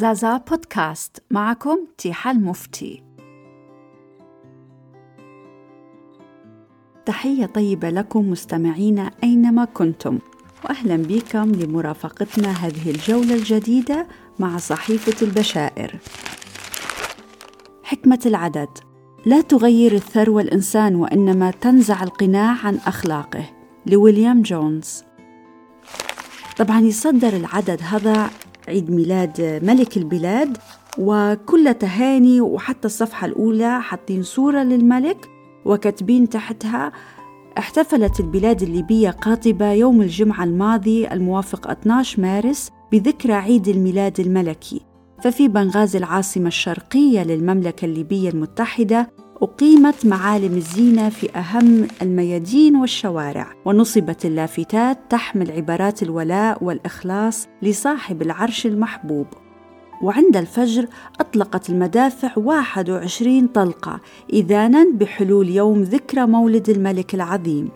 زازا بودكاست. معكم تيحة المفتي تحية طيبة لكم مستمعينا أينما كنتم وأهلا بكم لمرافقتنا هذه الجولة الجديدة مع صحيفة البشائر. حكمة العدد لا تغير الثروة الإنسان وإنما تنزع القناع عن أخلاقه. لويليام جونز. طبعا يصدر العدد هذا عيد ميلاد ملك البلاد وكل تهاني وحتى الصفحة الأولى حاطين صورة للملك وكاتبين تحتها احتفلت البلاد الليبية قاطبة يوم الجمعة الماضي الموافق 12 مارس بذكرى عيد الميلاد الملكي ففي بنغازي العاصمة الشرقية للمملكة الليبية المتحدة أقيمت معالم الزينة في أهم الميادين والشوارع ونصبت اللافتات تحمل عبارات الولاء والإخلاص لصاحب العرش المحبوب. وعند الفجر أطلقت المدافع 21 طلقة إذانا بحلول يوم ذكرى مولد الملك العظيم.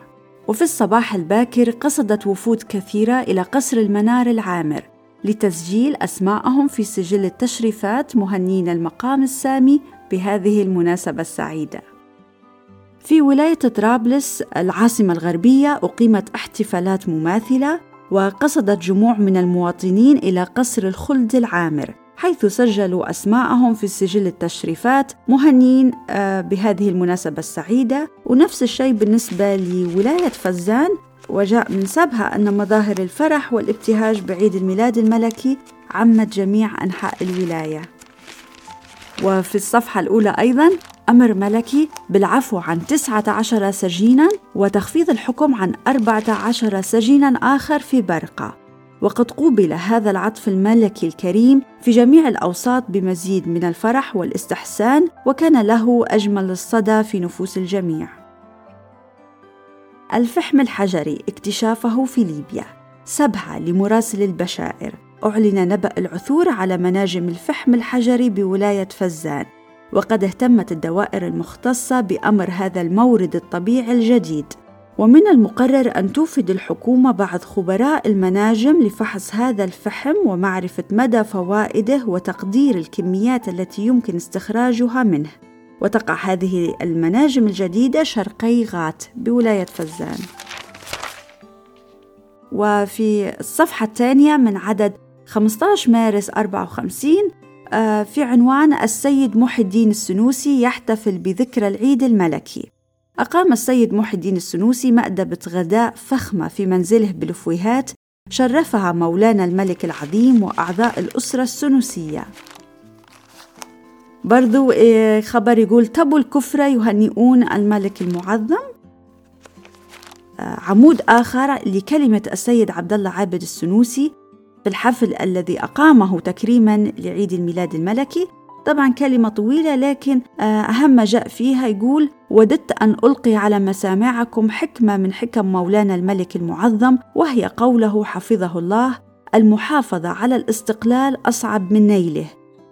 وفي الصباح الباكر قصدت وفود كثيرة إلى قصر المنار العامر لتسجيل أسماءهم في سجل التشريفات مهنين المقام السامي بهذه المناسبة السعيدة. في ولاية طرابلس العاصمة الغربية أقيمت احتفالات مماثلة وقصدت جموع من المواطنين إلى قصر الخلد العامر حيث سجلوا أسماءهم في سجل التشريفات مهنين آه، بهذه المناسبة السعيدة ونفس الشيء بالنسبة لولاية فزان وجاء من سبها أن مظاهر الفرح والابتهاج بعيد الميلاد الملكي عمت جميع أنحاء الولاية وفي الصفحة الأولى أيضا أمر ملكي بالعفو عن 19 سجينا وتخفيض الحكم عن 14 سجينا آخر في برقة. وقد قوبل هذا العطف الملكي الكريم في جميع الأوساط بمزيد من الفرح والاستحسان وكان له أجمل الصدى في نفوس الجميع. الفحم الحجري اكتشافه في ليبيا سبعة لمراسل البشائر. أعلن نبأ العثور على مناجم الفحم الحجري بولاية فزان وقد اهتمت الدوائر المختصة بأمر هذا المورد الطبيعي الجديد. ومن المقرر أن توفد الحكومة بعض خبراء المناجم لفحص هذا الفحم ومعرفة مدى فوائده وتقدير الكميات التي يمكن استخراجها منه. وتقع هذه المناجم الجديدة شرقي غات بولاية فزان. وفي الصفحة الثانية من عدد 15 مارس 54 آه، في عنوان السيد محي الدين السنوسي يحتفل بذكرى العيد الملكي. أقام السيد محي الدين السنوسي مأدبة غداء فخمة في منزله بلفويهات شرفها مولانا الملك العظيم وأعضاء الأسرة السنوسية. برضو آه، خبر يقول تبو الكفرة يهنئون الملك المعظم؟ آه، عمود آخر لكلمة السيد عبد الله عابد السنوسي في الحفل الذي أقامه تكريما لعيد الميلاد الملكي. طبعا كلمة طويلة لكن آه، أهم ما جاء فيها يقول وددت أن ألقي على مسامعكم حكمة من حكم مولانا الملك المعظم وهي قوله حفظه الله المحافظة على الاستقلال أصعب من نيله.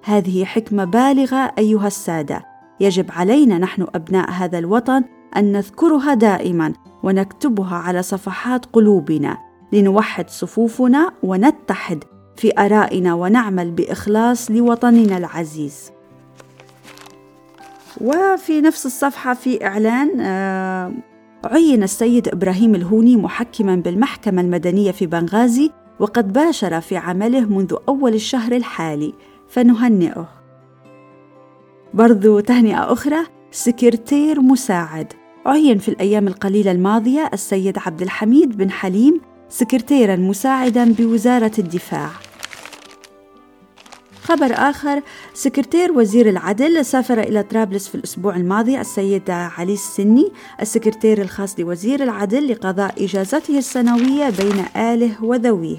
هذه حكمة بالغة أيها السادة. يجب علينا نحن أبناء هذا الوطن أن نذكرها دائما ونكتبها على صفحات قلوبنا. لنوحد صفوفنا ونتحد في آرائنا ونعمل بإخلاص لوطننا العزيز. وفي نفس الصفحة في إعلان آه، عين السيد إبراهيم الهوني محكما بالمحكمة المدنية في بنغازي وقد باشر في عمله منذ أول الشهر الحالي فنهنئه. برضو تهنئة أخرى سكرتير مساعد. عين في الأيام القليلة الماضية السيد عبد الحميد بن حليم سكرتيرا مساعدا بوزارة الدفاع. خبر آخر سكرتير وزير العدل سافر إلى طرابلس في الأسبوع الماضي السيد علي السني السكرتير الخاص لوزير العدل لقضاء إجازته السنوية بين آله وذويه.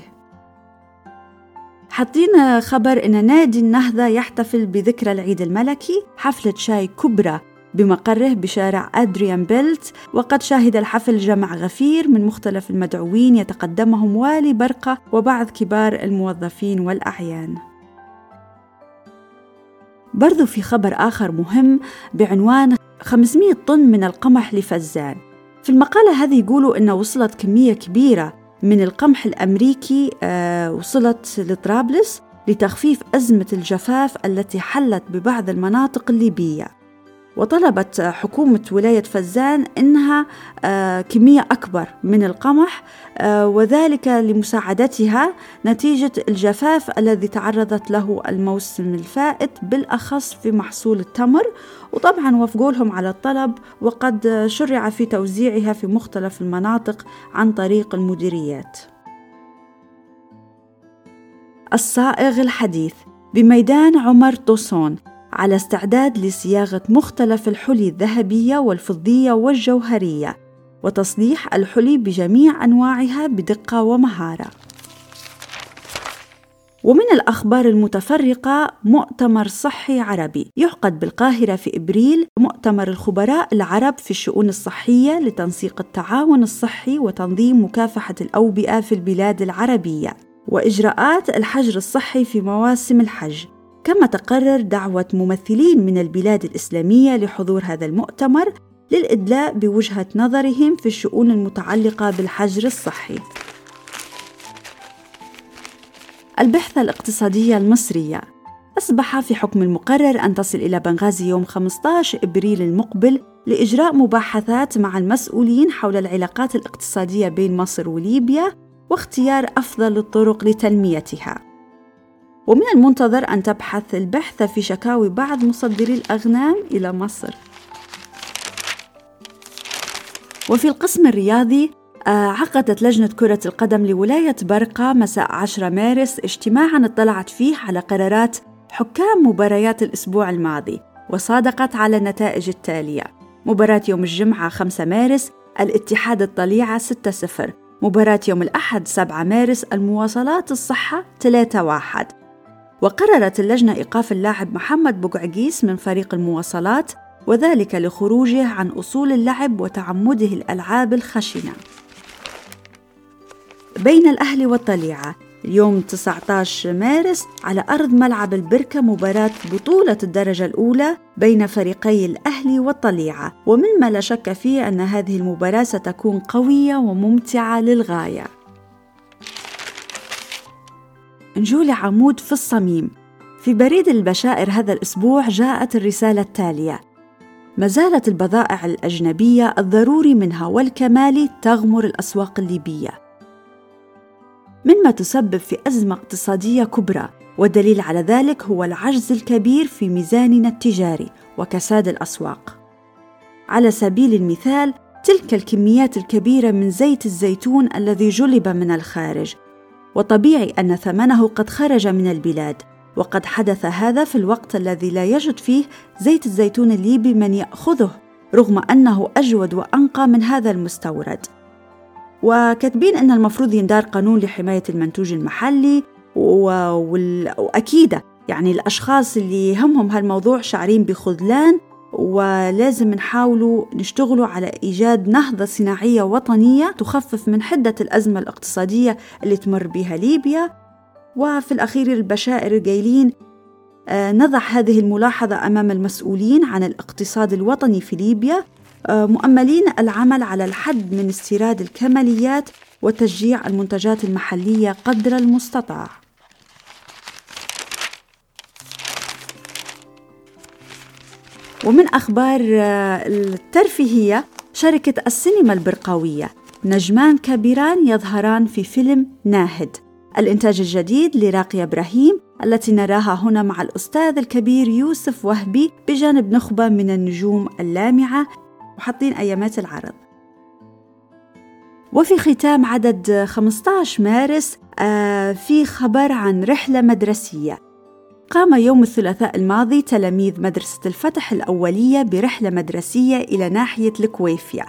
حاطين خبر إن نادي النهضة يحتفل بذكرى العيد الملكي حفلة شاي كبرى. بمقره بشارع أدريان بيلت وقد شهد الحفل جمع غفير من مختلف المدعوين يتقدمهم والي برقة وبعض كبار الموظفين والأعيان. برضو في خبر آخر مهم بعنوان 500 طن من القمح لفزان. في المقالة هذه يقولوا أنه وصلت كمية كبيرة من القمح الأمريكي آه وصلت لطرابلس لتخفيف أزمة الجفاف التي حلت ببعض المناطق الليبية. وطلبت حكومة ولاية فزان إنها آه، كمية أكبر من القمح آه، وذلك لمساعدتها نتيجة الجفاف الذي تعرضت له الموسم الفائت بالأخص في محصول التمر. وطبعا وافقوا لهم على الطلب وقد شرع في توزيعها في مختلف المناطق عن طريق المديريات. الصائغ الحديث بميدان عمر طوسون على استعداد لصياغة مختلف الحلي الذهبية والفضية والجوهرية وتصليح الحلي بجميع أنواعها بدقة ومهارة. ومن الأخبار المتفرقة مؤتمر صحي عربي يعقد بالقاهرة في إبريل مؤتمر الخبراء العرب في الشؤون الصحية لتنسيق التعاون الصحي وتنظيم مكافحة الأوبئة في البلاد العربية وإجراءات الحجر الصحي في مواسم الحج كما تقرر دعوة ممثلين من البلاد الإسلامية لحضور هذا المؤتمر للإدلاء بوجهة نظرهم في الشؤون المتعلقة بالحجر الصحي. البحثة الاقتصادية المصرية أصبح في حكم المقرر أن تصل إلى بنغازي يوم 15 إبريل المقبل لإجراء مباحثات مع المسؤولين حول العلاقات الاقتصادية بين مصر وليبيا واختيار أفضل الطرق لتنميتها. ومن المنتظر أن تبحث البحث في شكاوي بعض مصدري الأغنام إلى مصر. وفي القسم الرياضي آه، عقدت لجنة كرة القدم لولاية برقة مساء 10 مارس اجتماعا اطلعت فيه على قرارات حكام مباريات الأسبوع الماضي وصادقت على النتائج التالية. مباراة يوم الجمعة 5 مارس الاتحاد الطليعة 6-0 مباراة يوم الأحد 7 مارس المواصلات الصحة 3-1 وقررت اللجنة إيقاف اللاعب محمد بوقعقيس من فريق المواصلات وذلك لخروجه عن أصول اللعب وتعمده الألعاب الخشنة. بين الأهلي والطليعة اليوم 19 مارس على أرض ملعب البركة مباراة بطولة الدرجة الأولى بين فريقي الأهلي والطليعة ومما لا شك فيه أن هذه المباراة ستكون قوية وممتعة للغاية نجول عمود في الصميم. في بريد البشائر هذا الأسبوع جاءت الرسالة التالية. ما زالت البضائع الأجنبية الضروري منها والكمال تغمر الأسواق الليبية. مما تسبب في أزمة اقتصادية كبرى والدليل على ذلك هو العجز الكبير في ميزاننا التجاري وكساد الأسواق. على سبيل المثال تلك الكميات الكبيرة من زيت الزيتون الذي جلب من الخارج وطبيعي أن ثمنه قد خرج من البلاد. وقد حدث هذا في الوقت الذي لا يجد فيه زيت الزيتون الليبي من يأخذه رغم أنه أجود وأنقى من هذا المستورد. وكاتبين أن المفروض يندار قانون لحماية المنتوج المحلي وأكيد يعني الأشخاص اللي يهمهم هالموضوع شعرين بخذلان ولازم نحاولوا نشتغلوا على إيجاد نهضة صناعية وطنية تخفف من حدة الأزمة الاقتصادية اللي تمر بها ليبيا. وفي الأخير البشائر قايلين آه نضع هذه الملاحظة أمام المسؤولين عن الاقتصاد الوطني في ليبيا. آه مؤملين العمل على الحد من استيراد الكماليات وتشجيع المنتجات المحلية قدر المستطاع. ومن أخبار آه، الترفيهية شركة السينما البرقاوية نجمان كبيران يظهران في فيلم ناهد. الإنتاج الجديد لراقية إبراهيم التي نراها هنا مع الأستاذ الكبير يوسف وهبي بجانب نخبة من النجوم اللامعة وحاطين أيامات العرض. وفي ختام عدد 15 مارس آه، في خبر عن رحلة مدرسية. قام يوم الثلاثاء الماضي تلاميذ مدرسة الفتح الأولية برحلة مدرسية إلى ناحية الكويفيا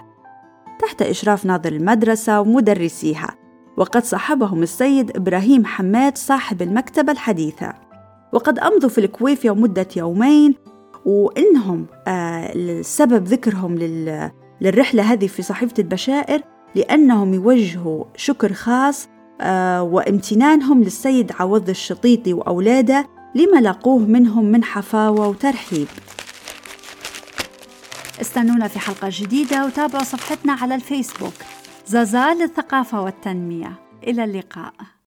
تحت إشراف ناظر المدرسة ومدرسيها وقد صاحبهم السيد إبراهيم حماد صاحب المكتبة الحديثة. وقد أمضوا في الكويفيا مدة يومين وإنهم آه السبب ذكرهم لل للرحلة هذه في صحيفة البشائر لأنهم يوجهوا شكر خاص آه وامتنانهم للسيد عوض الشطيطي وأولاده لما لاقوه منهم من حفاوة وترحيب. استنونا في حلقة جديدة وتابعوا صفحتنا على الفيسبوك. زازا للثقافة والتنمية. إلى اللقاء.